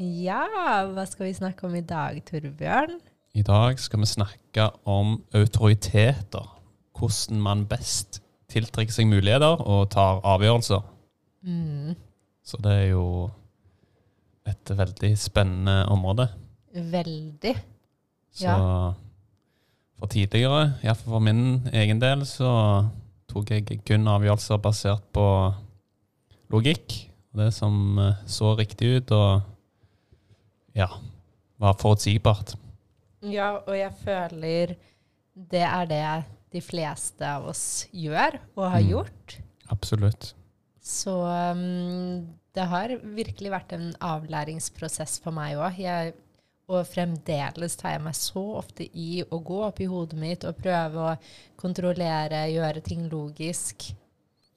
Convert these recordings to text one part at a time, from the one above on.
Ja, hva skal vi snakke om i dag, Torbjørn? I dag skal vi snakke om autoriteter. Hvordan man best tiltrekker seg muligheter og tar avgjørelser. Mm, Så det er jo et veldig spennende område. veldig. Ja. Så for tidligere, iallfall for min egen del, så tok jeg kun avgjørelser basert på logikk. Det som så riktig ut og ja, var forutsigbart. Ja, og jeg føler det er det de fleste av oss gjør og har Mm. gjort. Absolutt. Så um, det har virkelig vært en avlæringsprosess for meg òg. Og fremdeles tar jeg meg så ofte i å gå opp i hodet mitt og prøve å kontrollere, gjøre ting logisk.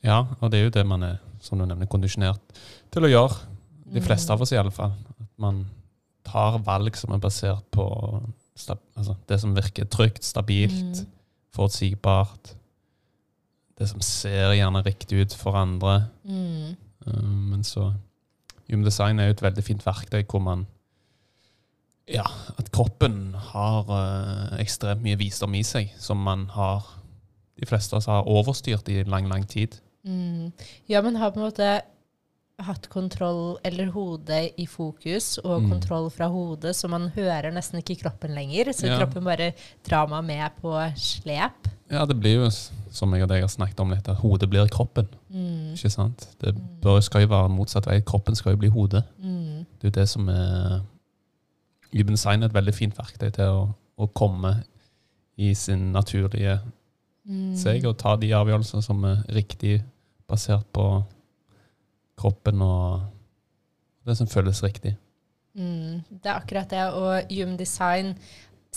Ja, og det er jo det man er, som du nevner, kondisjonert til å gjøre. De Mm. fleste av oss, i alle fall. At man tar valg som er basert på altså, det som virker trygt, stabilt. Mm. forutsigbart. Det som ser gjerne riktig ut for andre. Mm. Uh, men så Human design er jo et veldig fint verktøy hvor man Ja, at kroppen har uh, ekstremt mye visdom i seg som man har De fleste av oss har overstyrt i lang, lang tid. Mm. Ja, men har på en måte hatt kontroll, eller hodet i fokus, og Mm. kontroll fra hodet, så man hører nesten ikke kroppen lenger. Så Ja. kroppen bare drar meg med på slep. Ja, det blir jo, som jeg og deg har snakket om litt, at hodet blir kroppen. Mm. Ikke sant? Det bør, skal jo være motsatt vei. Kroppen skal jo bli hodet. Mm. Det er jo det som er Human Sign er et veldig fint verktøy til å, å komme i sin naturlige Mm. seg og ta de avgjørelsene som er riktig basert på kroppen og det som føles riktig. Mm, det er akkurat det. Og Human Design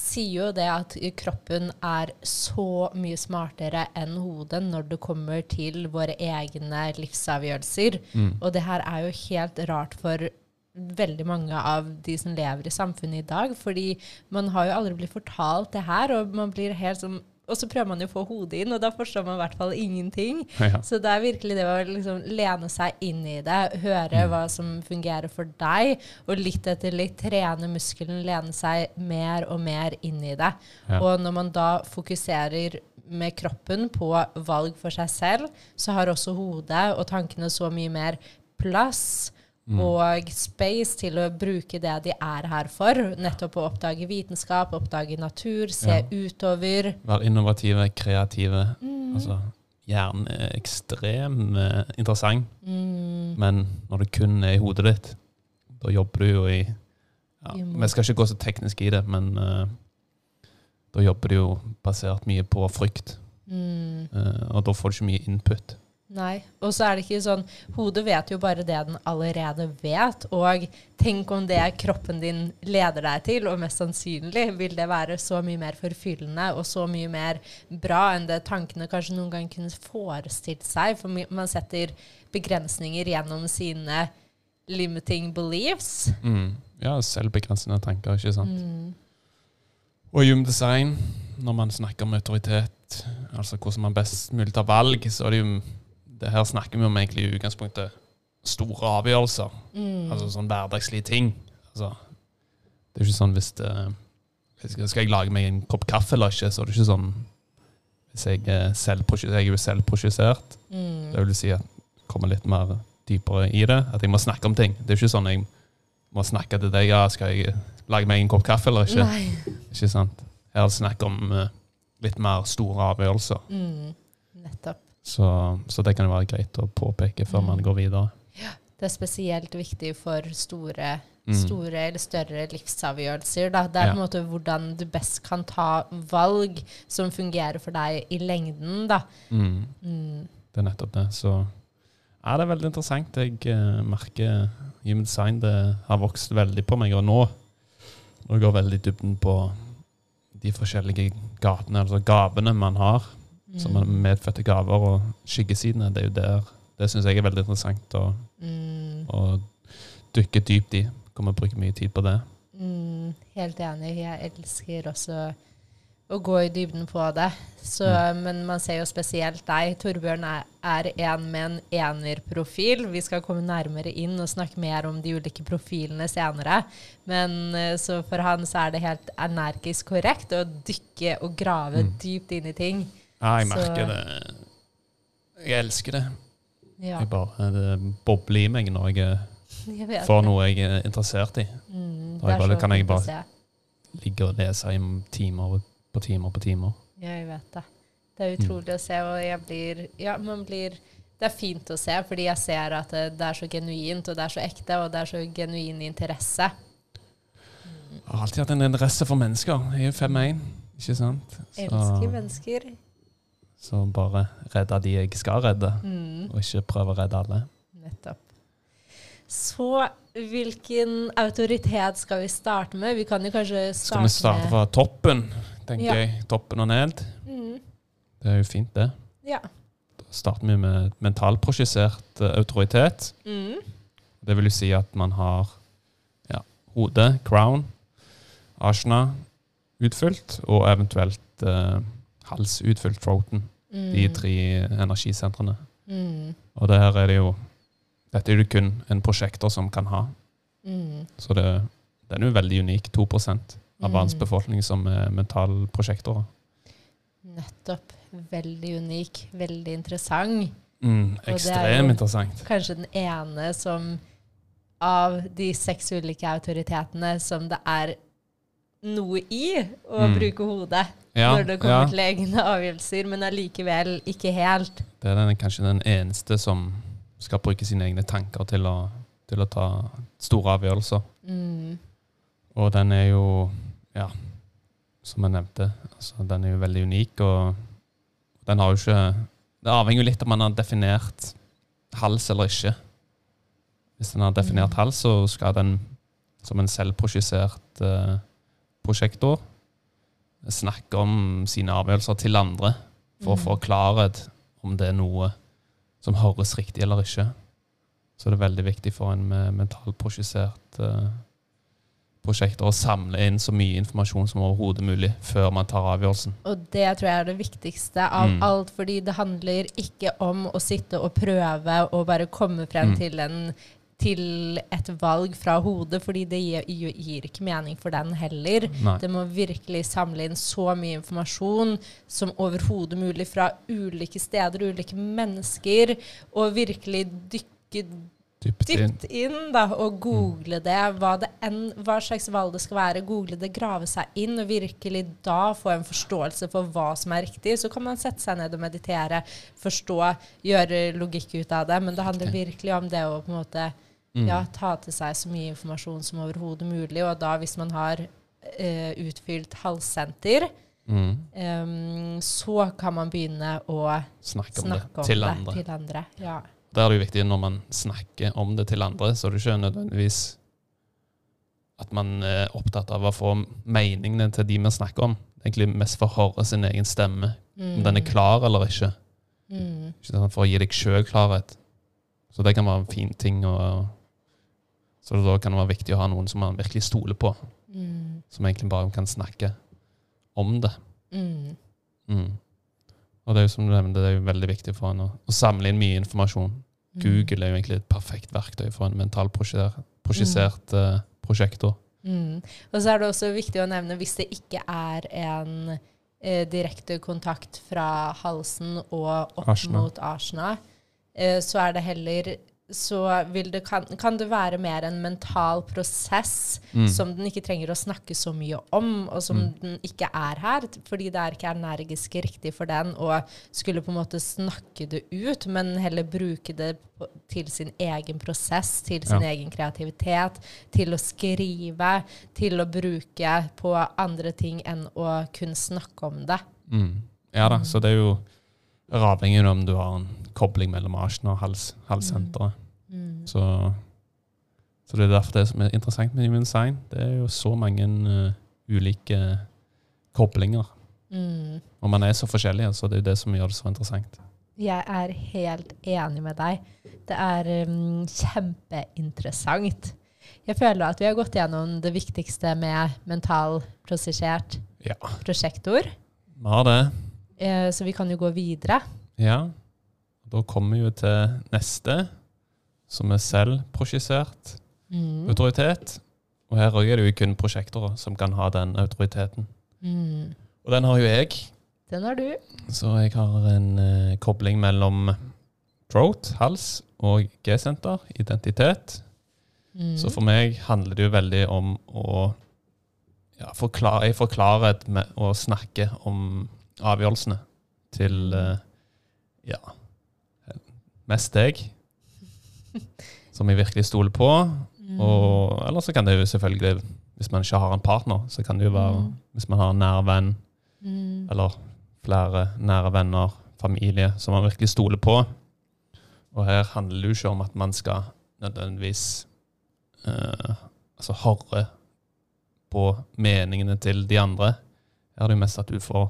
sier jo det at kroppen er så mye smartere enn hodet når det kommer til våre egne livsavgjørelser. Mm. Og det her er jo helt rart for veldig mange av de som lever i samfunnet i dag. Fordi man har jo aldri blitt fortalt det her, og man blir helt som og så prøver man jo å få hodet inn, og da forstår man i hvert fall ingenting. Ja. Så det er virkelig det å liksom lene seg inn i det, høre hva som fungerer for deg, og litt etter litt trene muskelen, lene seg mer og mer inn i det. Ja. Og når man da fokuserer med kroppen på valg for seg selv, så har også hodet og tankene så mye mer plass og space til å bruke det de er her for. Nettopp å oppdage vitenskap, oppdage natur, se Ja. utover. Være innovative, kreative. Mm. Altså, hjernen er ekstremt eh, interessant, Mm. men når det kun er i hodet ditt, da jobber du jo i ja, Vi skal ikke gå så teknisk i det, men eh, da jobber du jo basert mye på frykt, Mm. eh, og da får du ikke mye input. Nei. Og så er det ikke sånn Hodet vet jo bare det den allerede vet. Og tenk om det kroppen din leder deg til, og mest sannsynlig vil det være så mye mer forfyllende og så mye mer bra enn det tankene kanskje noen gang kunne forestilt seg. For man setter begrensninger gjennom sine limiting beliefs. Mm. Ja, selvbegrensende tanker, ikke sant. Mm. Og Hume Design, når man snakker om autoritet, altså hvordan man best mulig tar valg, så er det jo det Her snakker vi om egentlig i utgangspunktet store avgjørelser. Mm. Altså sånn hverdagslige ting. Altså, det er ikke sånn hvis det skal, skal jeg lage meg en kopp kaffe eller ikke, så er det ikke sånn Hvis jeg jeg er jo selvprosjisert, Mm. det vil si at jeg kommer litt mer dypere i det. At jeg må snakke om ting. Det er ikke sånn jeg må snakke til deg ja, skal jeg lage meg en kopp kaffe eller ikke. Nei. Ikke sant? Her er det snakk om eh, litt mer store avgjørelser. Mm. Nettopp. Så, så det kan jo være greit å påpeke før Mm. man går videre. Det er spesielt viktig for store, Mm. store eller større livsavgjørelser. Da. Det er Ja. på en måte hvordan du best kan ta valg som fungerer for deg i lengden. Da. Mm. Mm. Det er nettopp det. Så Ja, det er veldig interessant. Jeg uh, merker Human Design det har vokst veldig på meg. Og nå, jeg går veldig dybden på de forskjellige gatene, altså gavene man har, som er medfødte gaver, og skyggesidene, det er jo der Det syns jeg er veldig interessant å, Mm, å dykke dypt i. Kommer bruke mye tid på det. mm, helt enig. Jeg elsker også å gå i dybden på det. Så, Men man ser jo spesielt deg. Torbjørn er, er en med en enerprofil. Vi skal komme nærmere inn og snakke mer om de ulike profilene senere. Men eh, så for han så er det helt energisk korrekt å dykke og grave Mm. dypt inn i ting. Ja, jeg Så- merker det. Jeg elsker det. Ja, Jeg bare, det bobler i meg når jeg jeg får noe jeg er interessert i. Mm, Da jeg bare- kan jeg bare- ligge og lese i timer på timer på timer. Ja, jeg vet det. Det er Mm. utrolig å se, og jeg blir Ja, man blir Det er fint å se, fordi jeg ser at det, det er så genuint, og det er så ekte, og det er så genuin interesse. Jeg har alltid hatt en interesse for mennesker. Jeg er jo 5-1, ikke sant? Elsker mennesker. Så bare redde de jeg skal redde, Mm, og ikke prøve å redde alle. nettopp. Så hvilken autoritet skal vi starte med? Vi kan jo kanskje starte, Skal vi starte fra toppen, tenker Ja. jeg. Toppen og ned. mm, Det er jo fint, det. Ja. Da starter vi med mentalprosjessert eh, autoritet. Mm, Det vil jo si at man har ja, hodet, crown, ashna utfylt, og eventuelt eh, hals utfylt, throaten. Mm, De tre energisentrene. Mm, Og der er det jo Dette er det kun en prosjekter som kan ha. mm, Så det, den er jo veldig unik. 2 av verdens Mm. befolkning som er mentalprosjektorer. nettopp. Veldig unik. Veldig interessant. Mm, ekstremt interessant. kanskje den ene som av de seks ulike autoritetene som det er noe i å Mm. bruke hodet Ja, når det kommer ja. til egne avgjørelser, men allikevel ikke helt. Det er den, kanskje den eneste som skal bruke sine egne tanker til å, til å ta store avgjørelser. Mm. Og den er jo, ja, som jeg nevnte, altså, den er jo veldig unik, og den har jo ikke Det avhenger jo litt om man har definert hals eller ikke. Hvis den har definert Mm. hals, så skal den som en selvprosjessert eh, prosjektor snakke om sine avgjørelser til andre for å Mm. få klarhet om det er noe som høres riktig eller ikke. Så det er veldig viktig for en med mentalprosjessert uh, prosjekter å samle inn så mye informasjon som overhodet mulig før man tar avgjørelsen. Og det tror jeg er det viktigste av Mm. alt, fordi det handler ikke om å sitte og prøve og bare komme frem Mm. til, en, til et valg fra hodet, fordi det gir, gir ikke mening for den heller. Nei. Det må virkelig samle inn så mye informasjon som overhodet mulig fra ulike steder, ulike mennesker, og virkelig dykke Dypt inn. inn da, og google det, hva, det enn, hva slags valg det skal være. Google det, grave seg inn, og virkelig da få en forståelse for hva som er riktig. Så kan man sette seg ned og meditere, forstå, gjøre logikk ut av det. Men det handler virkelig om det å på en måte Mm. ja, ta til seg så mye informasjon som overhodet mulig. Og da hvis man har uh, utfylt halssenter, Mm. um, så kan man begynne å Snakke om snakke det om til det andre. til andre. Ja. Da er det jo viktig når man snakker om det til andre, så er det ikke nødvendigvis at man er opptatt av å få meningene til de vi snakker om. Egentlig mest for å høre sin egen stemme, om den er klar eller ikke. Mm. Ikke sånn For å gi deg sjøl klarhet. Så det kan være en fin ting. Og, så da kan det være viktig å ha noen som man virkelig stoler på, Mm. som egentlig bare kan snakke om det. Mm. Mm. Og det er jo som du nevnte, det er jo veldig viktig for en å, å samle inn mye informasjon. Mm. Google er jo egentlig et perfekt verktøy for en mentalprosjessert uh, prosjektor. Mm. Og så er det også viktig å nevne hvis det ikke er en eh, direkte kontakt fra halsen og opp Asna. mot arsena, eh, så er det heller så vil det, kan, kan det være mer en mental prosess Mm. som den ikke trenger å snakke så mye om, og som Mm. den ikke er her, fordi det er ikke energisk riktig for den å skulle på en måte snakke det ut, men heller bruke det til sin egen prosess, til sin Ja. egen kreativitet, til å skrive, til å bruke på andre ting enn å kun snakke om det. Mm. Ja da, så det er jo avhengig av om du har en kobling mellom asjen og hals, halssenteret. Mm. Så, så det er derfor det som er interessant med human design. Det er jo så mange uh, ulike koblinger. Mm. Og man er så forskjellige, så det er jo det som gjør det så interessant. Jeg er helt enig med deg. Det er um, kjempeinteressant. Jeg føler at vi har gått gjennom det viktigste med mental prosessert Ja. prosjektor. Vi har det. Eh, så vi kan jo gå videre. Ja. Da kommer vi jo til neste, som er selvprosjisert Mm. autoritet. Og her òg er det jo kun prosjektorer som kan ha den autoriteten. Mm. Og den har jo jeg. Den har du. Så jeg har en eh, kobling mellom throat, hals, og G-senter, identitet. Mm. Så for meg handler det jo veldig om å ja, forklare, Jeg forklarer klarhet med å snakke om avgjørelsene til eh, ja, mest deg, som jeg virkelig stoler på. Mm. Og, eller så kan det jo selvfølgelig, hvis man ikke har en partner, så kan det jo være Mm. hvis man har en nær venn, Mm. eller flere nære venner, familie, som man virkelig stoler på. Og her handler det jo ikke om at man skal nødvendigvis eh, altså høre på meningene til de andre. Her er det jo mest at du får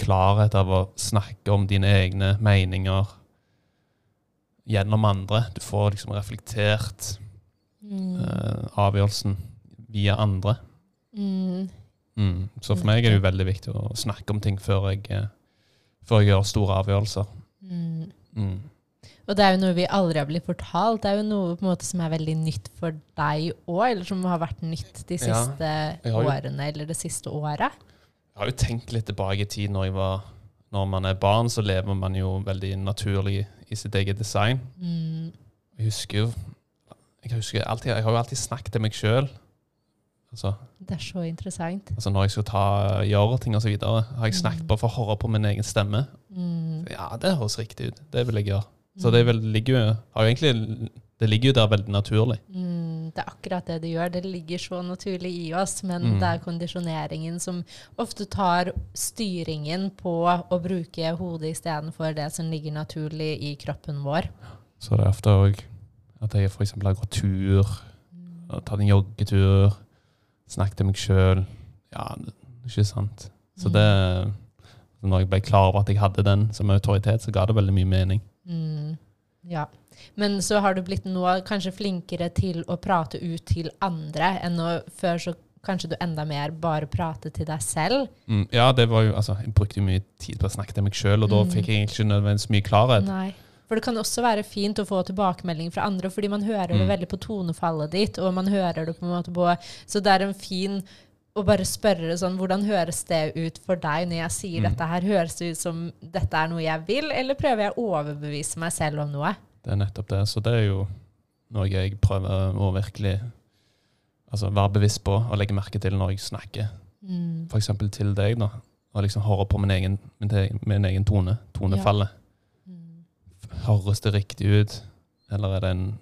klarhet av å snakke om dine egne meninger gjennom andre. Du får liksom reflektert Mm. uh, avgjørelsen via andre. Mm. Mm. Så for meg er det jo veldig viktig å snakke om ting før jeg, eh, før jeg gjør store avgjørelser. Mm. Mm. Og det er jo noe vi aldri har blitt fortalt. Det er jo noe på en måte som er veldig nytt for deg òg, eller som har vært nytt de siste ja, årene eller det siste året. Har jo tenkt litt tilbake i tid når jeg var Når man er barn, så lever man jo veldig naturlig i sitt eget design. Mm. Jeg husker jo Jeg, husker alltid, jeg har jo alltid snakket til meg sjøl. Altså, Det er så interessant. altså når jeg skal ta, gjøre ting videre, har jeg snakket Mm. bare for å høre på min egen stemme. Mm. Ja, det høres riktig ut. Det vil jeg gjøre. Så det, er vel, ligger jo egentlig, det ligger jo der veldig naturlig. Mm, det er akkurat det det gjør. Det ligger så naturlig i oss, men Mm. det er kondisjoneringen som ofte tar styringen på å bruke hodet istedenfor det som ligger naturlig i kroppen vår. Så det er ofte òg at jeg f.eks. har gått tur, Mm. tatt en joggetur, snakket til meg sjøl. Ja, ikke sant. Så det Når jeg ble klar over at jeg hadde den som autoritet, så ga det veldig mye mening. Ja. Men så har du blitt nå kanskje flinkere til å prate ut til andre enn å før så kanskje du enda mer bare prate til deg selv. Mm, ja, det var jo Altså, jeg brukte jo mye tid på å snakke til meg sjøl, og da Mm. fikk jeg egentlig ikke nødvendigvis mye klarhet. Nei. For det kan også være fint å få tilbakemelding fra andre, fordi man hører det Mm. veldig på tonefallet ditt, og man hører det på en måte på Så det er en fin å bare spørre sånn Hvordan høres det ut for deg når jeg sier Mm. dette her? Høres det ut som dette er noe jeg vil, eller prøver jeg å overbevise meg selv om noe? Det er nettopp det. Så det er jo noe jeg prøver å virkelig altså, være bevisst på og legge merke til når jeg snakker. Mm. F.eks. til deg, da. Og liksom høre på min egen, min, egen- min egen tone. Tonefallet. Mm. Høres det riktig ut? Eller er det en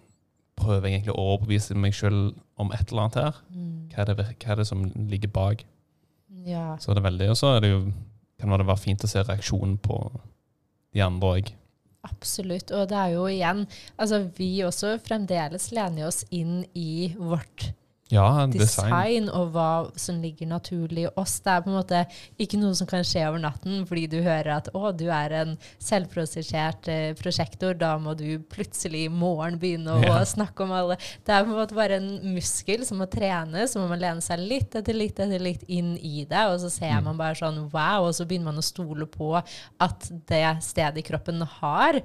prøver jeg egentlig å overbevise meg sjøl om et eller annet her? Mm. Hva er, det, hva er det som ligger bak? Ja. Så er det veldig, Og så er det jo, kan det være fint å se reaksjonen på de andre òg. Absolutt. Og det er jo igjen Altså, vi også fremdeles lener oss inn i vårt Ja, design. design og hva som ligger naturlig i oss. Det er på en måte ikke noe som kan skje over natten fordi du hører at å, du er en selvprosessert eh, prosjektor, da må du plutselig i morgen begynne å Ja. snakke om alle Det er på en måte bare en muskel som må trenes, så må man lene seg litt etter litt etter litt inn i det, og så ser Mm. man bare sånn wow, og så begynner man å stole på at det stedet i kroppen har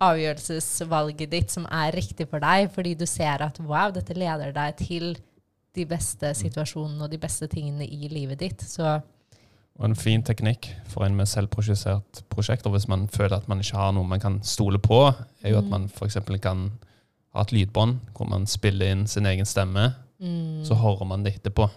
avgjørelsesvalget ditt som er riktig for deg, fordi du ser at wow, dette leder deg til de beste situasjonene og de beste tingene i livet ditt. Så Og en fin teknikk for en med selvprosjisert prosjekter, hvis man føler at man ikke har noe man kan stole på, er jo at Mm. man f.eks. kan ha et lydbånd hvor man spiller inn sin egen stemme, mm, så hører man det etterpå.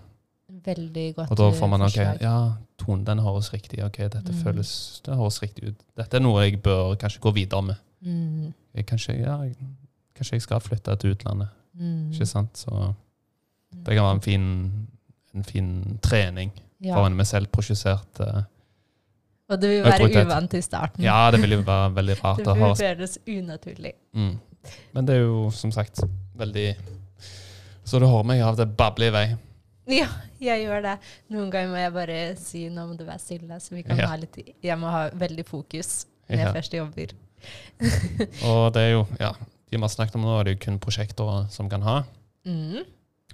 veldig godt Og da får man OK, ja, tonen den høres riktig OK, dette Mm. føles Det høres riktig ut. Dette er noe jeg bør kanskje gå videre med. Mm, Jeg, kanskje, ja, kanskje jeg skal flytte til utlandet. mm, Ikke sant? Så det kan være en fin, en fin trening ja. for en med selvprosjisert uh, Og det vil være Autoritet. uvant i starten. Ja, det vil jo være veldig rart det vil føles unaturlig. Mm. Men det er jo som sagt veldig Så du hører meg av det babler i vei. Ja, jeg gjør det. Noen ganger må jeg bare si nå må du være stille, så vi kan Ja. ha litt Jeg må ha veldig fokus når Ja. jeg først jobber. Og det er jo, ja, de vi har snakket om nå, er det jo kun prosjekter som kan ha. Mm.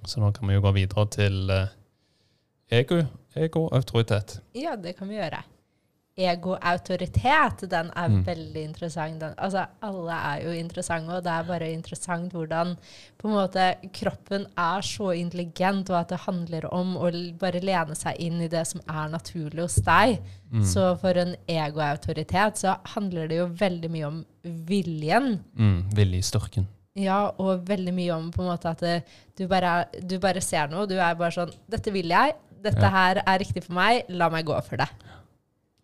Så nå kan vi jo gå videre til eh, ego, ego autoritet. Ja, det kan vi gjøre. Ego-autoritet, den er Mm. veldig interessant. Den, altså, alle er jo interessante, og det er bare interessant hvordan på en måte kroppen er så intelligent, og at det handler om å bare lene seg inn i det som er naturlig hos deg. Mm. Så for en ego-autoritet så handler det jo veldig mye om viljen. Mm, Viljestyrken. Ja, og veldig mye om på en måte at du, bare, du bare ser noe. Du er bare sånn Dette vil jeg. Dette Ja. her er riktig for meg. La meg gå for det.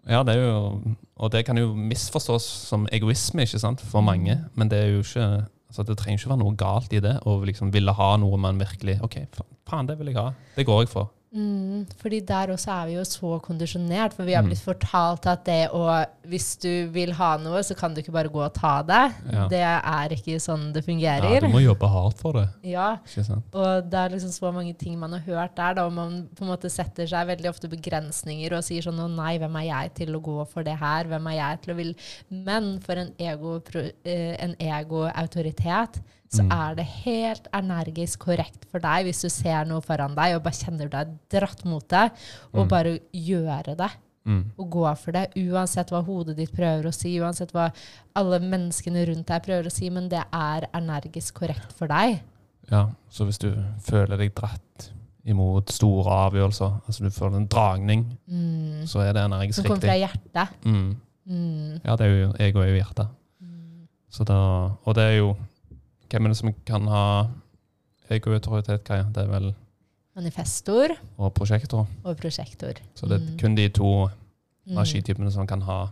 Ja, det er jo, og det kan jo misforstås som egoisme ikke sant, for mange. Men det er jo ikke altså det trenger ikke være noe galt i det å liksom ville ha noe man virkelig OK, faen, det vil jeg ha. Det går jeg for. Mm, fordi der også er vi jo så kondisjonert, for vi har Mm. blitt fortalt at det å Hvis du vil ha noe, så kan du ikke bare gå og ta det. Ja. Det er ikke sånn det Ja, fungerer. du må jobbe hardt for det. Ja, og det er liksom så mange ting man har hørt der, da, og man på en måte setter seg veldig ofte begrensninger og sier sånn å nei, hvem er jeg til å gå for det her, hvem er jeg til å vil Men for en ego, så Mm. er det helt energisk korrekt for deg hvis du ser noe foran deg og bare kjenner deg dratt mot det, og Mm. bare gjøre det. Mm. Og gå for det, uansett hva hodet ditt prøver å si, uansett hva alle menneskene rundt deg prøver å si, men det er energisk korrekt for deg. Ja, så hvis du føler deg dratt imot store avgjørelser, altså du føler en dragning, Mm. så er det energisk riktig. Som kommer fra hjertet. Mm. Mm. Ja, det er jo, jeg er jo hjertet. Mm. Så da, og det er jo Hvem er det som kan ha ego-autoritet, Kaja? Det er vel Manifestor og prosjektor. og prosjektor. Så det er Mm. kun de to Mm. energitypene som kan ha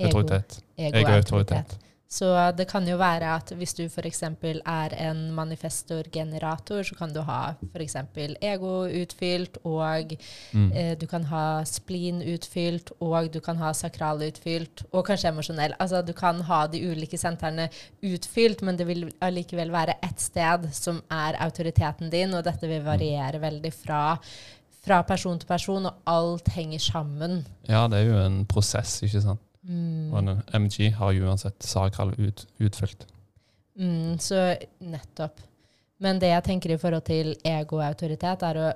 autoritet. Ego-autoritet. Ego-autoritet. Så det kan jo være at hvis du f.eks. er en manifestor-generator, så kan du ha f.eks. ego utfylt, og Mm. eh, du kan ha spleen utfylt, og du kan ha sakral utfylt, og kanskje emosjonell. Altså du kan ha de ulike sentrene utfylt, men det vil allikevel være ett sted som er autoriteten din, og dette vil variere veldig fra, fra person til person, og alt henger sammen. Ja, det er jo en prosess, ikke sant? Mm. Og en MG har jo uansett sakral ut, utfylt. Mm, så nettopp. Men det jeg tenker i forhold til ego og autoritet, er å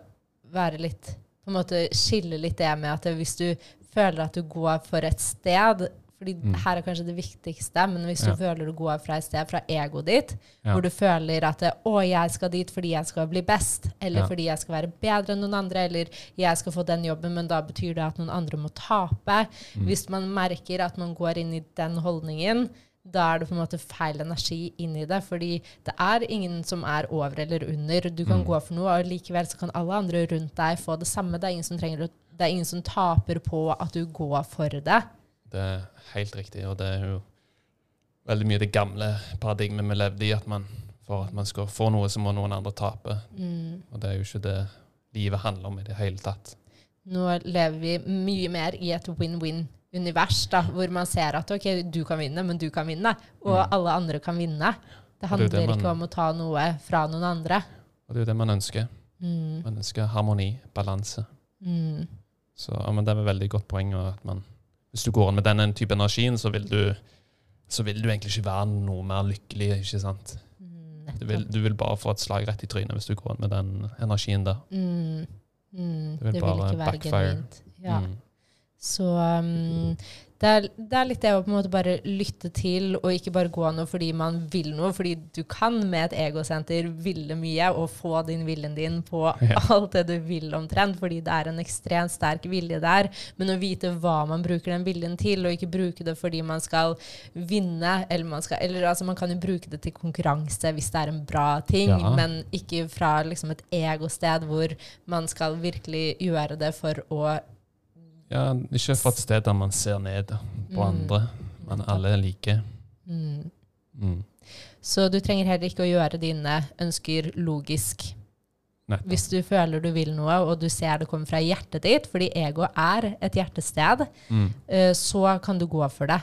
være litt På en måte skille litt det med at hvis du føler at du går for et sted fordi Mm. her er kanskje det viktigste, men hvis Ja. du føler du går fra et sted, fra egoet ditt, Ja. hvor du føler at 'Å, jeg skal dit fordi jeg skal bli best', eller Ja. fordi jeg skal være bedre enn noen andre, eller 'jeg skal få den jobben', men da betyr det at noen andre må tape. Mm. Hvis man merker at man går inn i den holdningen, da er det på en måte feil energi inn i det. Fordi det er ingen som er over eller under. Du kan Mm. gå for noe, og likevel så kan alle andre rundt deg få det samme. Det er ingen som, trenger det er ingen som taper på at du går for det. Det er helt riktig, og det er jo veldig mye det gamle paradigmet vi levde i, at man for at man skal få noe, så må noen andre tape. Mm. Og det er jo ikke det livet handler om i det hele tatt. Nå lever vi mye mer i et win-win-univers, da, hvor man ser at ok, du kan vinne, men du kan vinne, og Mm. alle andre kan vinne. Det handler det det man, ikke om å ta noe fra noen andre. Og det er jo det man ønsker. Mm. Man ønsker harmoni, balanse. Mm. Så ja, men det er et veldig godt poeng. At man, hvis du går inn med den type energien, så vil du så vil du egentlig ikke være noe mer lykkelig. ikke sant? Mm, Du vil, du vil bare få et slag rett i trynet hvis du går inn med den energien der. Mm. Mm. Det vil Det vil bare ikke være backfire. genuint. Ja. Mm. Så um, det, er, det er litt det å på en måte bare lytte til, og ikke bare gå noe fordi man vil noe. Fordi du kan med et egosenter ville mye og få din viljen din på Ja. alt det du vil omtrent, fordi det er en ekstremt sterk vilje der. Men å vite hva man bruker den viljen til, og ikke bruke det fordi man skal vinne, eller man skal Eller altså, man kan jo bruke det til konkurranse hvis det er en bra ting, Ja. men ikke fra liksom et egosted hvor man skal virkelig gjøre det for å Ja, ikke fra et sted der man ser ned på Mm. andre, men alle er like. Så du trenger heller ikke å gjøre dine ønsker Nettopp. Hvis du føler du vil noe, og du ser det kommer fra hjertet ditt, fordi ego er et hjertested, Mm. eh, så kan du gå for det.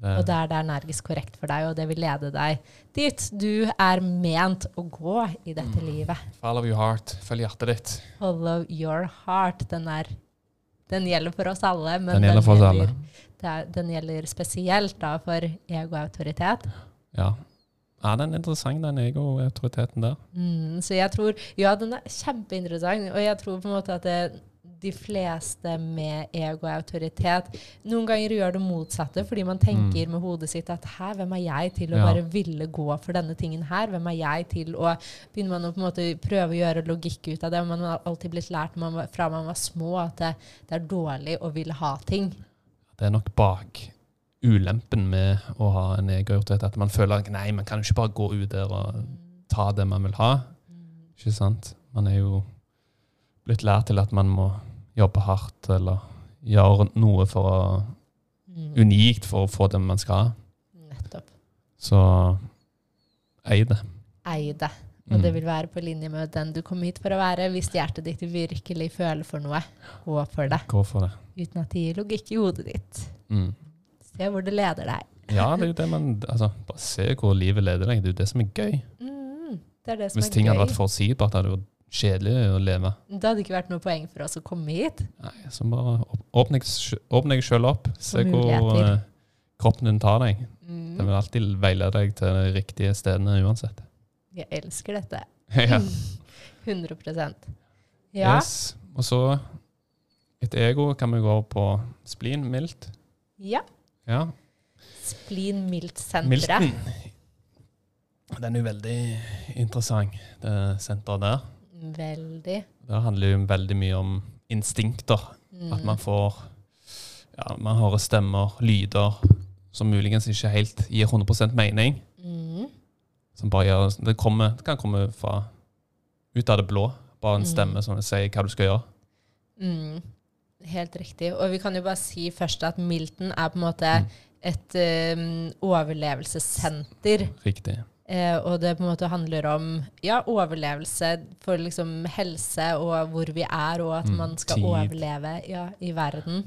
Det, Og da er det energisk korrekt for deg, og det vil lede deg dit du er ment å gå i dette Mm. livet. Follow your heart. Følg hjertet ditt. Follow your heart. Den, er, den gjelder for oss alle, men Den gjelder for oss alle. den gjelder spesielt da for ego-autoritet. Ja. ja, den er interessant, den ego-autoriteten der. Mm, så jeg tror Ja, den er kjempeinteressant, og jeg tror på en måte at det, de fleste med ego og autoritet noen ganger gjør det motsatte, fordi man tenker med hodet sitt at hæ, hvem er jeg til å Mm. Ja. bare ville gå for denne tingen her? Hvem er jeg til å Begynner man å på en måte prøve å gjøre logikk ut av det? Man har alltid blitt lært man, var- fra man var små at det, det er dårlig å ville ha ting. Det er nok bak ulempen med å ha en egoautoritet at man føler at nei, man kan jo ikke bare gå ut der og ta det man vil ha. Ikke sant? Man er jo blitt lært til at man må jobbe hardt eller gjøre noe for å Mm, unikt for å få det man skal ha. nettopp. Så ei det. Eie det. Og det Mm. vil være på linje med den du kom hit for å være, hvis hjertet ditt virkelig føler for noe. Gå for det. Gå for det. Uten at det gir logikk i hodet ditt. Mm. Se hvor det leder deg. Ja, det er jo det man altså, Bare se hvor livet leder deg. Det er jo det som er gøy. Mm, det er det som Hvis er ting hadde gøy. vært forutsigbart, hadde det vært kjedelig å leve. Det hadde ikke vært noe poeng for oss å komme hit. Nei, så bare åp- åpne deg sjøl opp. Se hvor eh, kroppen din tar deg. Mm, Den vil alltid veilede deg til de riktige stedene uansett. jeg elsker dette. ja. 100% Ja. Yes. Og så etter ego kan vi gå på splin, mildt. ja. Ja. Splin Milt-senteret. Den er jo veldig interessant, det senteret der. Veldig. Det handler jo veldig mye om instinkter. Mm. At man får ja, Man hører stemmer, lyder, som muligens ikke helt gir 100% mening. Mm. Som bare gjør, det, kommer, det kan komme fra ut av det blå. Bare en Mm. stemme som sier hva du skal gjøre. Mm. Helt riktig. Og vi kan jo bare si først at Milton er på en måte Mm. et um, overlevelsessenter. Riktig. Eh, og det på en måte handler om ja, overlevelse for liksom helse og hvor vi er, og at Mm, man skal tid. overleve ja, i verden.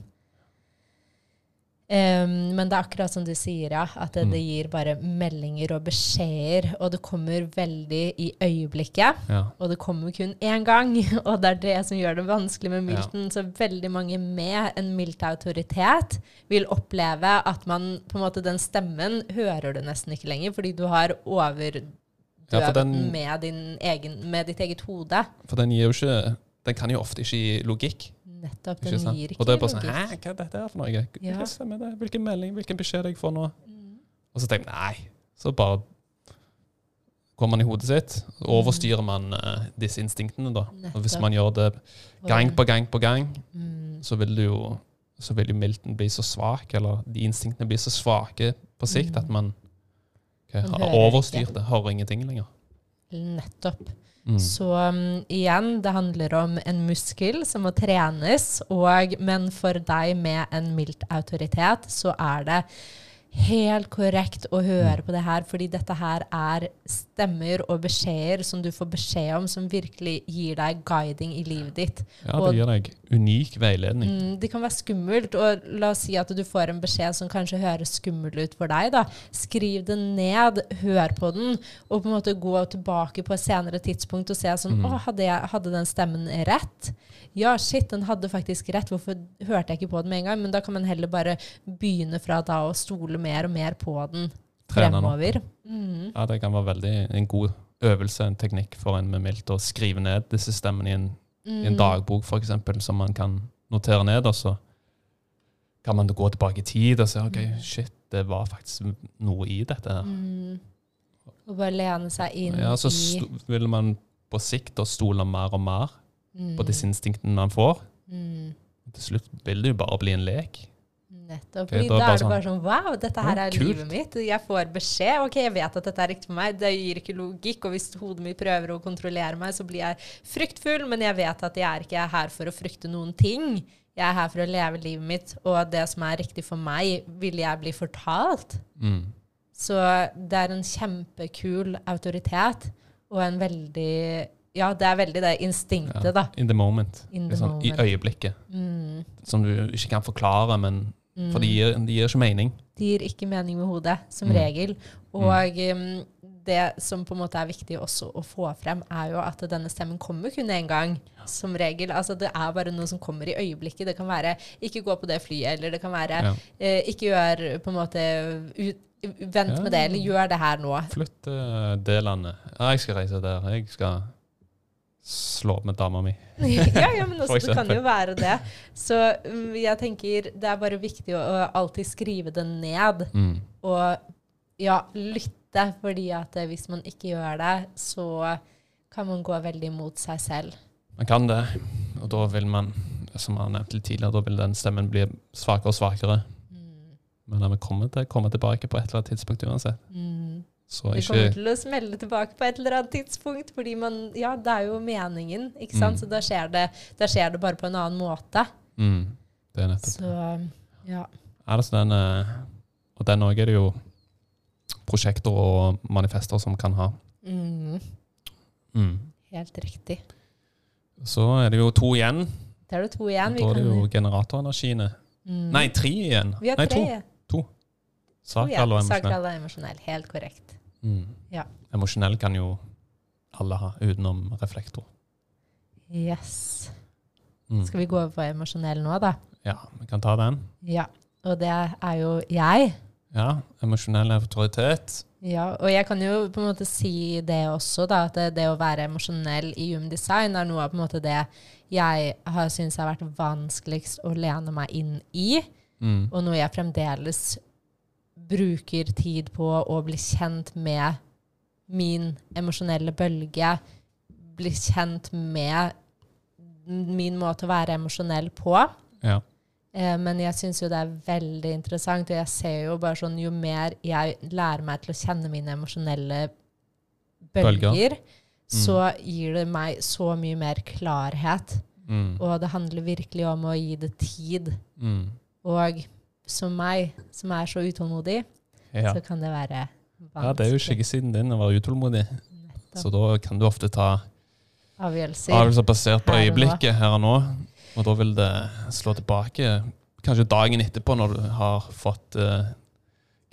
Em, men det er akkurat som du sier, ja, at det, Mm. det gir bare meldinger og beskjeder, og det kommer veldig i øyeblikket. Ja. Og det kommer kun én gang, og det er det som gjør det vanskelig med Milton. Så veldig mange med en milt autoritet vil oppleve at man på en måte Den stemmen hører du nesten ikke lenger, fordi du har overdøvet Ja, den- den med, din egen, med ditt eget hode. For den gir jo ikke Den kan jo ofte ikke gi logikk. Nettopp. Den gir ikke Og det er bare sånn. Hæ, hva er dette her for noe? Ja. Hva stemmer det? Hvilken melding, hvilken beskjed jeg får nå? Mm. Og så tenker jeg nei. Så bare kommer man i hodet sitt. og Overstyrer man uh, disse instinktene, da. Og hvis man gjør det gang på gang på gang, Mm. så vil det jo så vil jo milten bli så svak, eller de instinktene blir så svake på sikt Mm. at man okay, har overstyrt det. Hører ingenting lenger. Nettopp. Mm. Så um, igjen, det handler om en muskel som må trenes, og, men for deg med en mildt autoritet, så er det helt korrekt å høre på det her, fordi dette her er stemmer og beskjeder som du får beskjed om, som virkelig gir deg guiding i livet ditt. Ja, det gir deg unik veiledning. Mm, det kan være skummelt, og la oss si at du får en beskjed som kanskje høres skummel ut for deg. da. Skriv den ned, hør på den, og på en måte gå tilbake på et senere tidspunkt og se sånn Mm. Å, hadde, jeg, hadde den stemmen rett? Ja, shit, den hadde faktisk rett. Hvorfor hørte jeg ikke på den med en gang? Men da kan man heller bare begynne fra da og stole mer og mer på den Trener fremover. Mm. Ja, det kan være veldig en god øvelse, en teknikk for en med mildt å skrive ned disse stemmene i en, i en Mm. dagbok, f.eks., som man kan notere ned. Og så kan man gå tilbake i tid og se ok, shit, det var faktisk noe i dette. her. Mm. Og bare lene seg inn Ja, så sto, vil man på sikt da stole mer og mer mm. på disse instinktene man får. Mm. Til slutt vil det jo bare bli en lek. Nettopp. Fordi da er da det er det bare bare sånn Wow, dette her er kult. livet mitt. Jeg får beskjed. Ok, jeg vet at dette er riktig for meg. Det gir ikke logikk. Og hvis hodet mitt prøver å kontrollere meg, så blir jeg fryktfull. Men jeg vet at jeg er ikke her for å frykte noen ting. Jeg er her for å leve livet mitt, og det som er riktig for meg, vil jeg bli fortalt. Mm. Så det er en kjempekul autoritet, og en veldig Ja, det er veldig det instinktet, da. In the moment. In the Liksom, I øyeblikket. Mm. Som du ikke kan forklare, men Mm. for de gir, de gir ikke mening. De gir ikke mening med hodet, som Mm. regel. Og um, det som på en måte er viktig også å få frem, er jo at denne stemmen kommer kun én gang, som regel. Altså det er bare noe som kommer i øyeblikket. Det kan være 'ikke gå på det flyet', eller det kan være Ja. eh, 'ikke gjør på en måte ut, Vent Ja. med det, eller gjør det her nå'. Flytt uh, det landet. Ja, jeg skal reise der. Jeg skal slå opp med dama mi. ja, ja, men også, det kan jo være det. Så um, jeg tenker det er bare viktig å, å alltid skrive det ned. Mm. Og ja, lytte, fordi at eh, hvis man ikke gjør det, så kan man gå veldig mot seg selv. Man kan det, og da vil man, som jeg har nevnt litt tidligere, da vil den stemmen bli svakere og svakere. Mm. Men den vil komme, til, komme tilbake på et eller annet tidspunkt uansett. Mm. Så Det kommer til å smelle tilbake på et eller annet tidspunkt, fordi man Ja, det er jo meningen, ikke sant? Mm. Så da skjer, det, da skjer det bare på en annen måte. mm, Det er nettopp Så ja. Er det så den, eh, Og den òg er det jo prosjekter og manifester som kan ha. Mm. Mm. Helt riktig. Så er det jo to igjen. Da er det to igjen. Da er det jo generatorenergiene. Mm. Nei, tre igjen. Vi har Nei, tre. to. To. Sakral og emosjonell. Helt korrekt. Mm. Ja. Emosjonell kan jo alle ha, utenom reflektor. Yes. Mm. Skal vi gå over på emosjonell nå, da? Ja, vi kan ta den. Ja. Og det er jo jeg. Ja, emosjonell autoritet. Ja, og jeg kan jo på en måte si det også, da, at det, det å være emosjonell i Human Design er noe av på en måte det jeg har syntes har vært vanskeligst å lene meg inn i, Mm. og noe jeg fremdeles bruker tid på å bli kjent med min emosjonelle bølge, bli kjent med min måte å være emosjonell på. Ja. Eh, men jeg syns jo det er veldig interessant, og jeg ser jo bare sånn jo mer jeg lærer meg til å kjenne mine emosjonelle bølger, Bølger. så gir det meg så mye mer klarhet. Mm. Og det handler virkelig om å gi det tid. Mm. Og som meg, som er så utålmodig, Ja. så kan det være vanskelig. ja, det er jo skyggesiden din å være utålmodig. Så da kan du ofte ta Avgjørelser. avgjørelser basert på Her øyeblikket her og nå. Og da vil det slå tilbake kanskje dagen etterpå, når du har fått uh,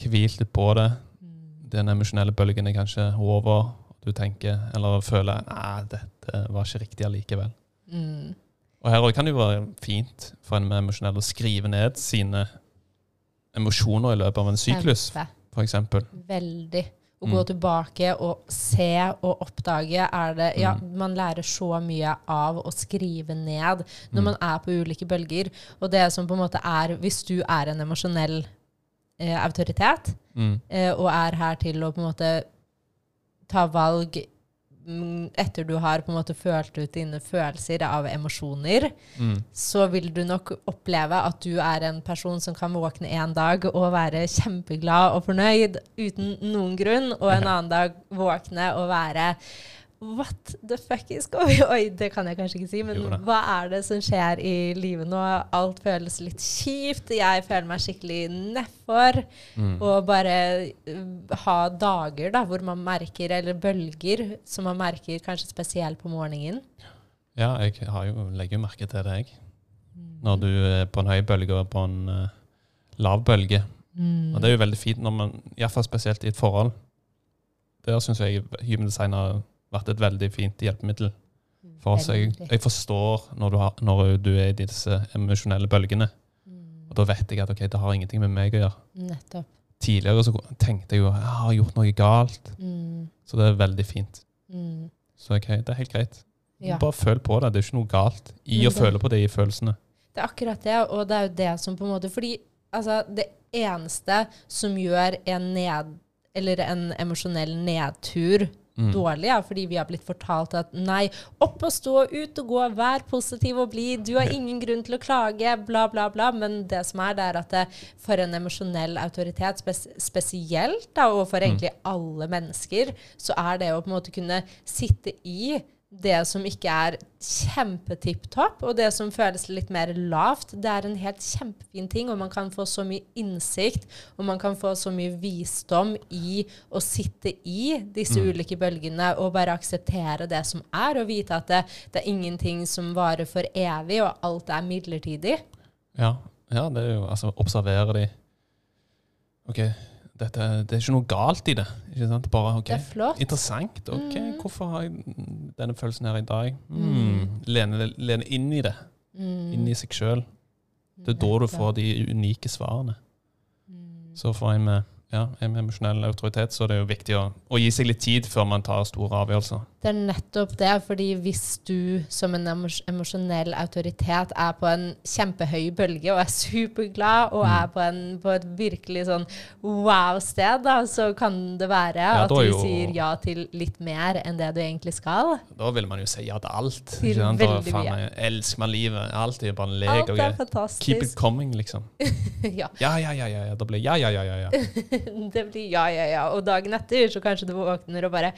hvilt litt på det. Mm. Den emosjonelle bølgen er kanskje over. Du tenker, eller føler nei, dette var ikke riktig allikevel. Mm. Og her kan det jo være fint for en med emosjonell å skrive ned sine emosjoner i løpet av en syklus, f.eks. Veldig. Å Mm. gå tilbake og se og oppdage er det Ja, Mm. man lærer så mye av å skrive ned når Mm. man er på ulike bølger. Og det som på en måte er Hvis du er en emosjonell eh, autoritet, Mm. eh, og er her til å på en måte ta valg etter du har på en måte følt ut dine følelser av emosjoner, Mm. så vil du nok oppleve at du er en person som kan våkne en dag og være kjempeglad og fornøyd uten noen grunn, og en annen dag våkne og være What the fuck is going Oi, det kan jeg kanskje ikke si, men hva er det som skjer i livet nå? Alt føles litt kjipt. Jeg føler meg skikkelig nedfor. Mm. Og bare uh, ha dager da, hvor man merker, eller bølger, som man merker kanskje spesielt på morgenen. Ja, jeg har jo, legger jo merke til det, jeg. Når du er på en høy bølge og på en uh, lav bølge. Mm. Og det er jo veldig fint, når man, i hvert fall spesielt i et forhold. Der syns jeg human design har vært et veldig fint hjelpemiddel. For oss. Jeg, jeg forstår når du, har, når du er i disse emosjonelle bølgene. Mm. Og da vet jeg at okay, det har ingenting med meg å gjøre. Nettopp. Tidligere så tenkte jeg jo jeg har gjort noe galt. Mm. Så det er veldig fint. Mm. Så okay, det er helt greit. Ja. Bare føl på det. Det er ikke noe galt i Men å det- føle på det i følelsene. Det er akkurat det, og det er jo det som på en måte Fordi altså, det eneste som gjør en ned... Eller en emosjonell nedtur Mm. dårlig, er fordi vi har blitt fortalt at nei, opp og stå, ut og gå, vær positiv og blid, du har ingen grunn til å klage, bla, bla, bla. Men det som er, det er at det, for en emosjonell autoritet spes spesielt, da, og for Mm. egentlig alle mennesker, så er det å på en måte kunne sitte i det som ikke er kjempetipp topp, og det som føles litt mer lavt. Det er en helt kjempefin ting, og man kan få så mye innsikt, og man kan få så mye visdom i å sitte i disse Mm. ulike bølgene og bare akseptere det som er, og vite at det, det er ingenting som varer for evig, og alt er midlertidig. Ja, ja, det er jo altså observere de OK, dette, det er ikke noe galt i det. Ikke sant? Bare okay. Det er flott. Interessant. ok, Mm. Hvorfor har jeg denne følelsen her i dag? Mm. Mm. Lene, lene inn i det. Mm. Inn i seg sjøl. Det er da du får de unike svarene. Mm. Så for en med, ja, en med emosjonell autoritet så er det jo viktig å, å gi seg litt tid før man tar store avgjørelser. Det er nettopp det, fordi hvis du som en emos emosjonell autoritet er på en kjempehøy bølge og er superglad og Mm. er på, en, på et virkelig sånn wow-sted, så kan det være Ja, at du er sier ja til litt mer enn det du egentlig skal. Da vil man jo si ja til alt. Til? Da faen mye. elsker man livet. Alt er jo bare en lek. Alt og er fantastisk. Keep it coming, liksom. ja, Ja, ja, ja, ja. ja. Da blir ja, ja, ja, ja. ja. det blir ja, ja, ja. Og dagen etter så kanskje du våkner og bare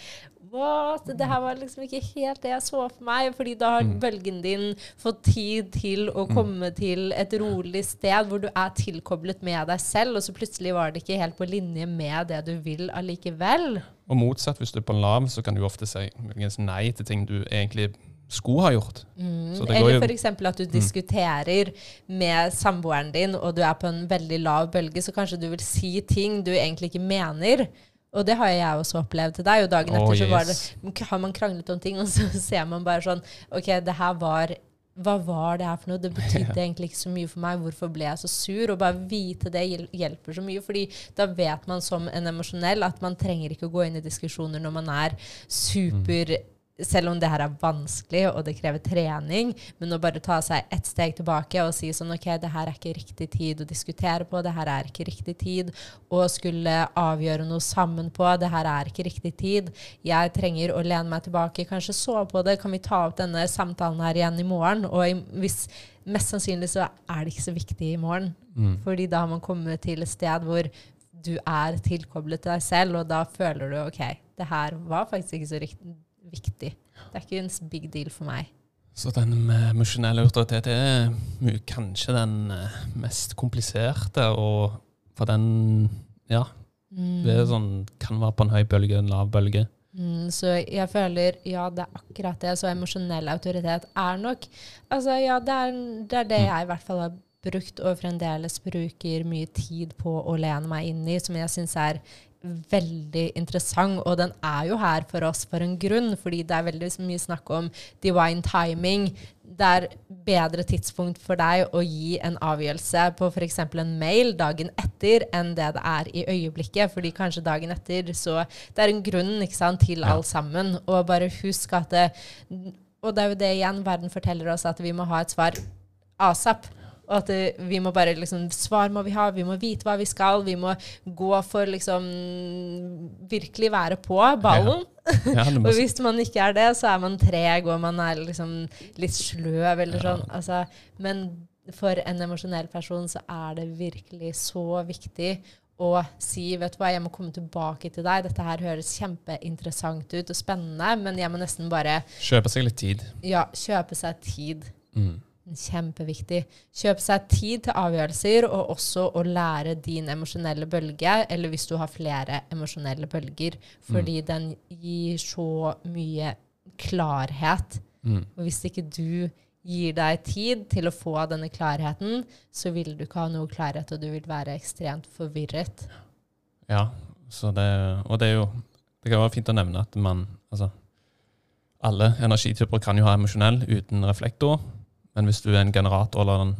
What? Det her var liksom ikke helt det jeg så for meg. Fordi da har Mm. bølgen din fått tid til å komme til et rolig sted hvor du er tilkoblet med deg selv, og så plutselig var det ikke helt på linje med det du vil allikevel. Og motsatt, hvis du er på lav, så kan du ofte si nei til ting du egentlig skulle ha gjort. Mm. Så det Eller f.eks. at du diskuterer med samboeren din, og du er på en veldig lav bølge, så kanskje du vil si ting du egentlig ikke mener. Og det har jeg også opplevd til deg. Og dagen etter så var det, har man kranglet om ting, og så ser man bare sånn OK, det her var hva var det her for noe? Det betydde egentlig ikke så mye for meg. Hvorfor ble jeg så sur? Og bare vite det hjelper så mye. fordi da vet man som en emosjonell at man trenger ikke å gå inn i diskusjoner når man er super selv om det her er vanskelig og det krever trening, men å bare ta seg ett steg tilbake og si sånn OK, det her er ikke riktig tid å diskutere på, det her er ikke riktig tid å skulle avgjøre noe sammen på, det her er ikke riktig tid. Jeg trenger å lene meg tilbake, kanskje sove på det. Kan vi ta opp denne samtalen her igjen i morgen? Og hvis Mest sannsynlig så er det ikke så viktig i morgen, Mm. fordi da har man kommet til et sted hvor du er tilkoblet til deg selv, og da føler du OK, det her var faktisk ikke så rikt- viktig. Det er ikke en big deal for meg. Så den med emosjonell autoritet er kanskje den eh, mest kompliserte, og for den ja, det er sånn, kan være på en høy bølge, en lav bølge. Mm, så jeg føler ja, det er akkurat det. Så emosjonell autoritet er nok Altså, ja, det er det, er det jeg i hvert fall har brukt, og fremdeles bruker mye tid på å lene meg inn i, som jeg syns er veldig interessant. Og den er jo her for oss for en grunn, fordi det er veldig mye snakk om divine timing. Det er bedre tidspunkt for deg å gi en avgjørelse på f.eks. en mail dagen etter enn det det er i øyeblikket. fordi kanskje dagen etter så Det er en grunn sant, til Ja. alt sammen. Og bare husk at det, Og det er jo det igjen verden forteller oss, at vi må ha et svar asap. Og at det, vi må bare liksom Svar må vi ha, vi må vite hva vi skal. Vi må gå for liksom Virkelig være på ballen. Ja, Ja, Og hvis man ikke er det, så er man treg, og man er liksom litt sløv eller sånn. Altså, men for en emosjonell person så er det virkelig så viktig å si vet du hva, jeg må komme tilbake til deg. Dette her høres kjempeinteressant ut og spennende, men jeg må nesten bare kjøpe seg litt tid. ja, kjøpe seg tid. Mm. Kjempeviktig. Kjøp seg tid til avgjørelser, og også å lære din emosjonelle bølge, eller hvis du har flere emosjonelle bølger, fordi den gir så mye klarhet. Mm. Og hvis ikke du gir deg tid til å få denne klarheten, så vil du ikke ha noe klarhet, og du vil være ekstremt forvirret. Ja, så det, og det er jo Det kan være fint å nevne at man altså, Alle energityper kan jo ha emosjonell uten reflektor, men hvis du er en generator eller en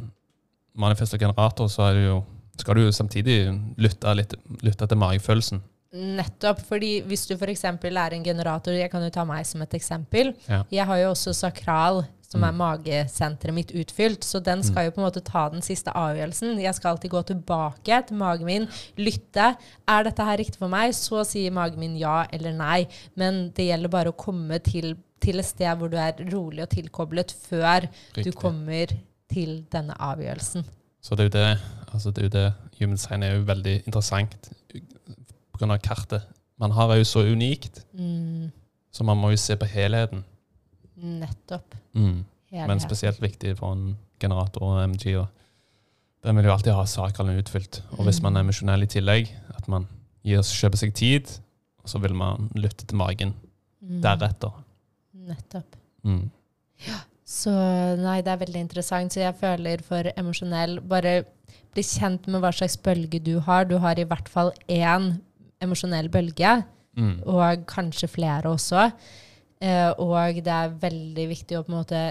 manifester generator, så er jo, skal du jo samtidig lytte, litt, lytte til magefølelsen. Nettopp. fordi hvis du f.eks. er en generator Jeg kan jo ta meg som et eksempel. Ja. Jeg har jo også sakral, som er Mm. magesenteret mitt, utfylt. Så den skal jo på en måte ta den siste avgjørelsen. Jeg skal alltid gå tilbake til magen min, lytte. Er dette her riktig for meg? Så sier magen min ja eller nei. Men det gjelder bare å komme til, til et sted hvor du er rolig og tilkoblet før du kommer til denne avgjørelsen. Så det er jo det, altså det er jo det Human design er jo veldig interessant av kartet. Man har er jo så unikt, Mm. så man må jo se på helheten. Nettopp. Mm. Helhet. Men spesielt viktig for en generator og MG. Og den vil jo alltid ha sakralen utfylt. Og hvis man er Mm. emosjonell i tillegg, at man gir, kjøper seg tid, så vil man lytte til magen Mm. deretter. Nettopp. Mm. Så nei, det er veldig interessant. Så jeg føler for emosjonell Bare bli kjent med hva slags bølge du har. Du har i hvert fall én emosjonell bølge, Mm. og kanskje flere også. Eh, og det er veldig viktig å på en måte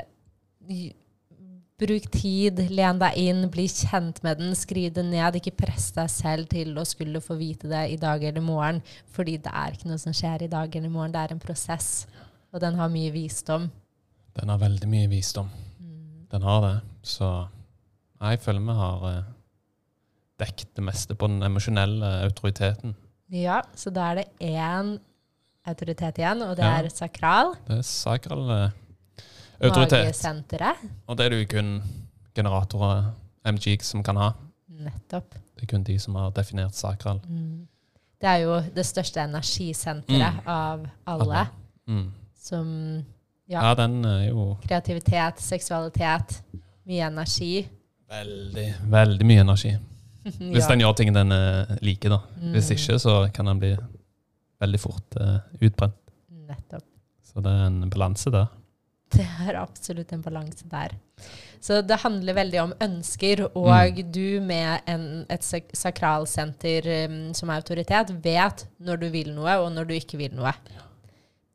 Bruk tid, len deg inn, bli kjent med den, skriv det ned. Ikke press deg selv til å skulle få vite det i dag eller i morgen, fordi det er ikke noe som skjer i dag eller i morgen. Det er en prosess, og den har mye visdom. Den har veldig mye visdom. Mm. Den har det. Så jeg føler vi har eh, dekket det meste på den emosjonelle autoriteten. Ja, så da er det én autoritet igjen, og det Ja. er sakral. Det er sakral eh, autoritet. Magesenteret. Og det er det jo kun generatorer, MG, som kan ha. Nettopp. Det er kun de som har definert sakral. Mm. Det er jo det største energisenteret Mm. av alle. Mm. Som ja, Ja, den er jo kreativitet, seksualitet, mye energi. veldig, veldig mye energi. Hvis Ja. den gjør ting den eh, liker, da. Mm. Hvis ikke, så kan den bli veldig fort uh, utbrent. Nettopp. Så det er en balanse der. Det er absolutt en balanse der. Så det handler veldig om ønsker, og Mm. du med en, et sak- sakralsenter um, som autoritet vet når du vil noe, og når du ikke vil noe.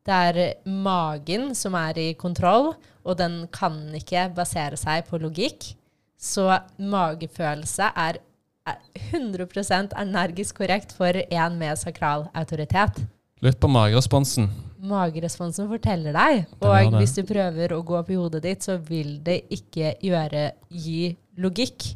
Det er magen som er i kontroll, og den kan ikke basere seg på logikk. Så magefølelse er er 100% energisk korrekt for en med sakral autoritet. Lytt på mageresponsen. Mageresponsen forteller deg, og hvis du prøver å gå opp i hodet ditt, så vil det ikke gjøre gi logikk.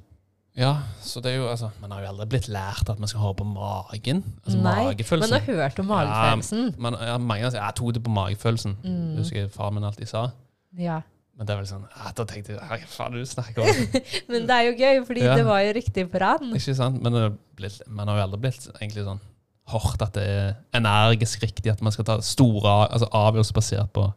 Ja, så det er jo altså Man har jo aldri blitt lært at man skal høre på magen. Altså Nei, Man har hørt om magefølelsen. Man, ja, mange sier 'jeg tok det på magefølelsen'. Mm. Det husker jeg far min alltid sa. Ja. Men det er vel sånn ja, Da tenkte jeg hva faen du snakker om? Men det er jo gøy, fordi Ja. det var jo riktig for han. Ikke sant? Men blitt, man har jo aldri blitt egentlig sånn hørt at det er energisk riktig at man skal ta store altså avgjørelser basert på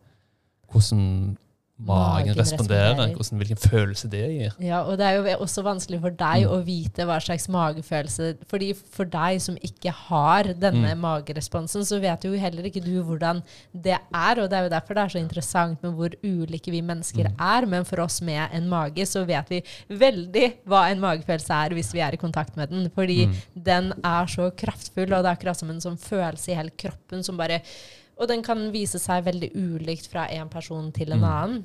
hvordan magen, responderer. hvordan, hvilken følelse det gir. Ja, og det er jo også vanskelig for deg Mm. å vite hva slags magefølelse Fordi for deg som ikke har denne Mm. mageresponsen, så vet jo heller ikke du hvordan det er. Og det er jo derfor det er så interessant med hvor ulike vi mennesker Mm. er. Men for oss med en mage, så vet vi veldig hva en magefølelse er hvis vi er i kontakt med den. Fordi Mm. den er så kraftfull, og det er akkurat som en sånn følelse i hele kroppen som bare Og den kan vise seg veldig ulikt fra en person til en Mm. annen.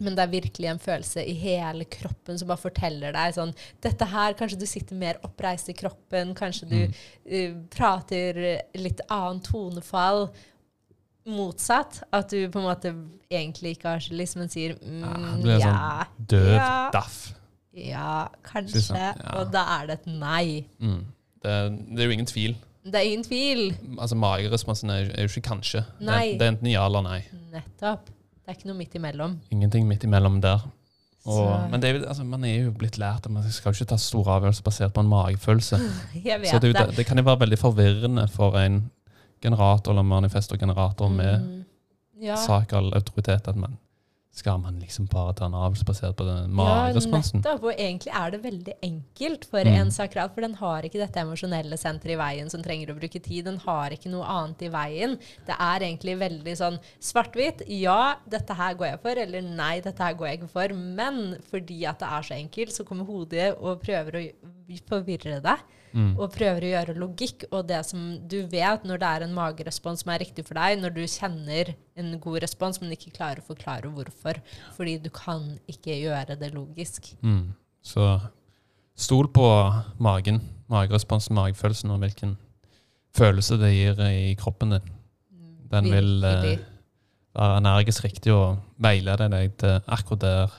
Men det er virkelig en følelse i hele kroppen som bare forteller deg sånn Dette her, kanskje du sitter mer oppreist i kroppen, kanskje du Mm. uh, prater litt annen tonefall. Motsatt. At du på en måte egentlig ikke har så lyst, men sier mm, Ja, Du er ja, Døv Ja. daff. ja, kanskje. sant? Ja. Og da er det et nei. Mm. Det, det er jo ingen tvil. Det er ingen tvil. Altså Mageresponsen er, er jo ikke kanskje. Det, Nei. det er enten ja eller nei. Nettopp. Det er ikke noe midt imellom. Ingenting midt imellom der. Og, men det altså, man er jo blitt lært at man skal jo ikke ta store avgjørelser basert på en magefølelse. jeg vet Så det, det. det, kan jo være veldig forvirrende for en generator eller manifestorgenerator med Mm. ja. sakral autoritet at man skal man liksom bare ta en avgjørelse basert på den Ja, nettopp. Og egentlig er det veldig enkelt for Mm. en sakral, for den har ikke dette emosjonelle senteret i veien som trenger å bruke tid. Den har ikke noe annet i veien. Det er egentlig veldig sånn svart-hvitt. Ja, dette her går jeg for, eller nei, dette her går jeg ikke for. Men fordi at det er så enkelt, så kommer hodet og prøver å forvirre deg. Mm. Og prøver å gjøre logikk. Og det som du vet når det er en magerespons som er riktig for deg, når du kjenner en god respons, men ikke klarer å forklare hvorfor. Fordi du kan ikke gjøre det logisk. Mm. Så stol på magen, mageresponsen, magefølelsen og hvilken følelse det gir i kroppen din. Den vil eh, være energisk riktig og veilede deg til akkurat der,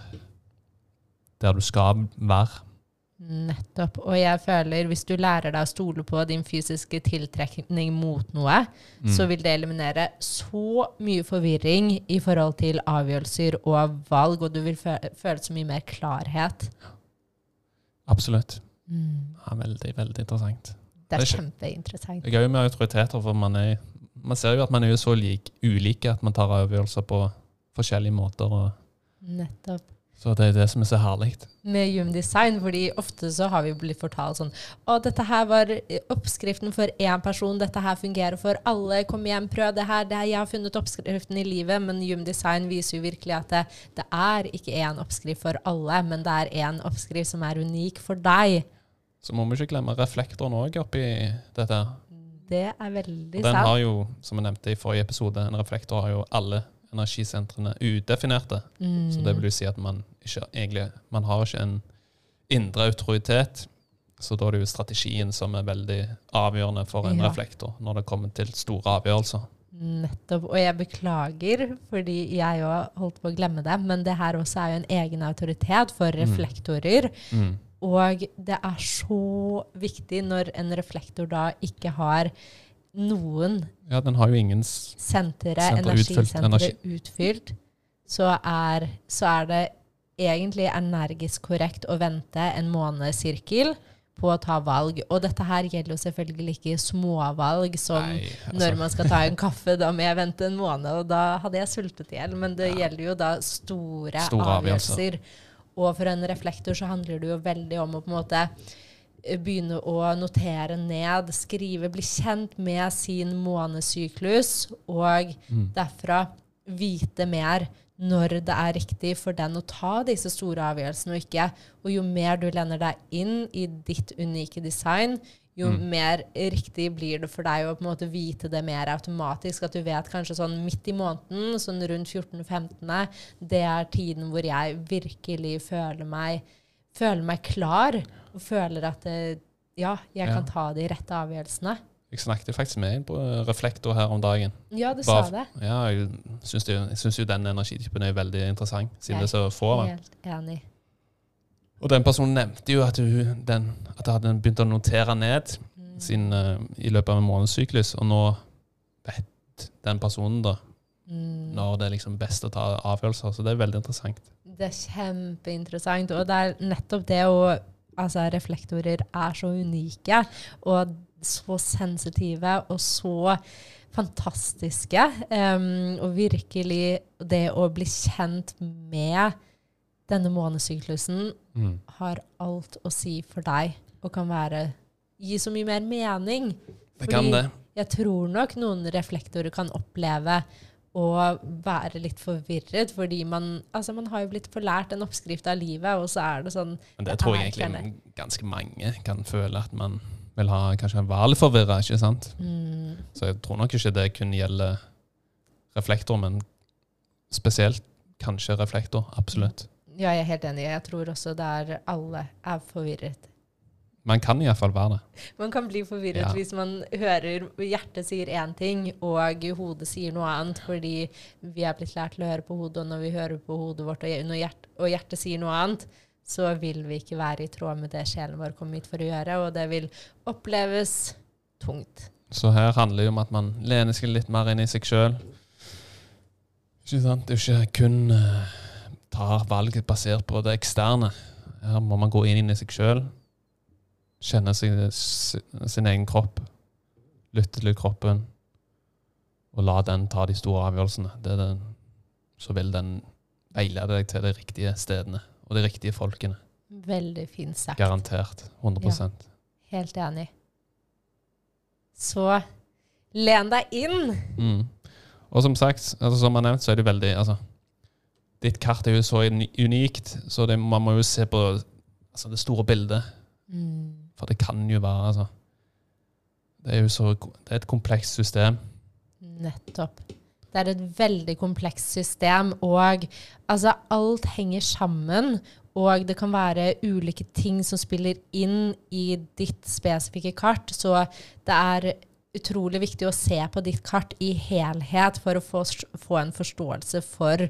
der du skal være. Nettopp. Og jeg føler hvis du lærer deg å stole på din fysiske tiltrekning mot noe, Mm. så vil det eliminere så mye forvirring i forhold til avgjørelser og valg, og du vil fø føle så mye mer klarhet. Absolutt. Ja, veldig, veldig interessant. Det er Det er kjempeinteressant. Det er gøy med autoriteter, for man, er, man ser jo at man er så lik, ulike at man tar avgjørelser på forskjellige måter. Nettopp. Så det er det som er så herlig. Med Human Design, fordi ofte så har vi blitt fortalt sånn Å, dette her var oppskriften for én person. Dette her fungerer for alle. Kom igjen, prøv det her. Det her jeg har funnet oppskriften i livet. Men Human Design viser jo virkelig at det, det er ikke én oppskrift for alle, men det er én oppskrift som er unik for deg. Så må vi ikke glemme reflektoren òg oppi dette. Det er veldig sant. Den har jo, som jeg nevnte i forrige episode, en reflektor har jo alle energisentrene udefinerte. Mm. Så det vil jo si at man ikke egentlig Man har ikke en indre autoritet. Så da er det jo strategien som er veldig avgjørende for en Ja. reflektor når det kommer til store avgjørelser. Nettopp. Og jeg beklager, fordi jeg òg holdt på å glemme det, men det her også er jo en egen autoritet for Mm. reflektorer. Mm. Og det er så viktig når en reflektor da ikke har noen Ja, den har jo ingen sentre, Senter utfylt, utfylt, så er, så er det egentlig energisk korrekt å vente en månedssirkel på å ta valg. Og dette her gjelder jo selvfølgelig ikke småvalg som Nei, altså, når man skal ta en kaffe, da må jeg vente en måned, og da hadde jeg sultet i hjel. Men det gjelder jo da store, Store avgjørelser. avgjørelser. Og for en reflektor så handler det jo veldig om å på en måte begynne å notere ned, skrive, bli kjent med sin månesyklus, og Mm. derfra vite mer når det er riktig for den å ta disse store avgjørelsene og ikke. Og jo mer du lener deg inn i ditt unike design, jo Mm. mer riktig blir det for deg å på en måte vite det mer automatisk. At du vet kanskje sånn midt i måneden, sånn rundt 14.-15., det er tiden hvor jeg virkelig føler meg, føler meg klar, og føler at eh, ja, jeg kan ta de rette avgjørelsene. Jeg snakket faktisk med en på reflektor her om dagen. Ja, du Bare- sa det. Ja, jeg syns, jo, jeg syns jo den energitypen er veldig interessant, siden Jeg det er så få av den. Og den personen nevnte jo at hun den, at hadde begynt å notere ned Mm. sin, uh, i løpet av en månedssyklus, og nå vet den personen da Mm. når det er liksom best å ta avgjørelser. Så det er veldig interessant. Det er kjempeinteressant. Og det er nettopp det å Altså, reflektorer er så unike og så sensitive og så fantastiske. Um, og virkelig det å bli kjent med denne månesyklusen Mm. har alt å si for deg og kan være Gi så mye mer mening. Det kan det. Jeg tror nok noen reflektorer kan oppleve å være litt forvirret, fordi man, altså man har jo blitt forlært en oppskrift av livet, og så er det sånn Men det Det tror er jeg egentlig ganske mange kan føle at man vil ha kanskje en litt forvirra, ikke sant? mm, Så jeg tror nok ikke det kun gjelder reflektor, men spesielt kanskje reflektor. Absolutt. Ja, jeg er helt enig. Jeg tror også der alle er forvirret. Man kan iallfall være det. Man kan bli forvirret Ja. hvis man hører hjertet sier én ting, og hodet sier noe annet, fordi vi er blitt lært til å høre på hodet, og når vi hører på hodet vårt, og hjertet, og hjertet sier noe annet, så vil vi ikke være i tråd med det sjelen vår kom hit for å gjøre, og det vil oppleves tungt. Så her handler det om at man lener seg litt mer inn i seg sjøl. Ikke sant? Det er ikke kun uh, ta valget basert på det eksterne. Her må man gå inn i seg sjøl. Kjenne sin, sin egen kropp. Lytte til kroppen. Og la den ta de store avgjørelsene. Det den, så vil den veilede deg til de riktige stedene og de riktige folkene. Veldig fint sagt. Garantert. 100% Helt enig. Så len deg inn. Mm. Og som sagt, altså, som jeg nevnt, så er det veldig altså, Ditt kart er jo så unikt, så det, man må jo se på altså, det store bildet. Mm. For det kan jo være altså, Det er jo så, det er et komplekst system. Nettopp. Det er et veldig komplekst system, og altså, alt henger sammen. Og det kan være ulike ting som spiller inn i ditt spesifikke kart. Så det er utrolig viktig å se på ditt kart i helhet for å få, få en forståelse for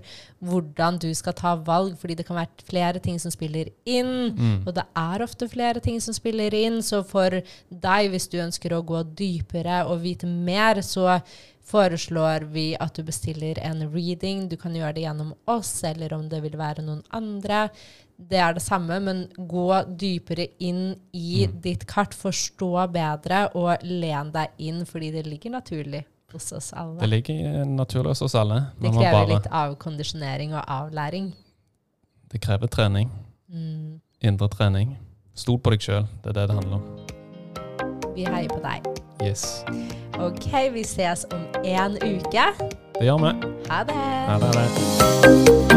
hvordan du skal ta valg, fordi det kan være flere ting som spiller inn. Mm. Og det er ofte flere ting som spiller inn, så for deg, hvis du ønsker å gå dypere og vite mer, så foreslår vi at du bestiller en reading. Du kan gjøre det gjennom oss, eller om det vil være noen andre. Det er det samme, men gå dypere inn i Mm. ditt kart, forstå bedre og len deg inn, fordi det ligger naturlig hos oss alle. Det ligger naturlig hos oss alle. Det krever bare- litt avkondisjonering og avlæring. Det krever trening. Mm. Indre trening. Stol på deg sjøl. Det er det det handler om. Vi heier på deg. Yes. OK, vi ses om én uke. Det gjør vi. Ha det. Ha det. ha det.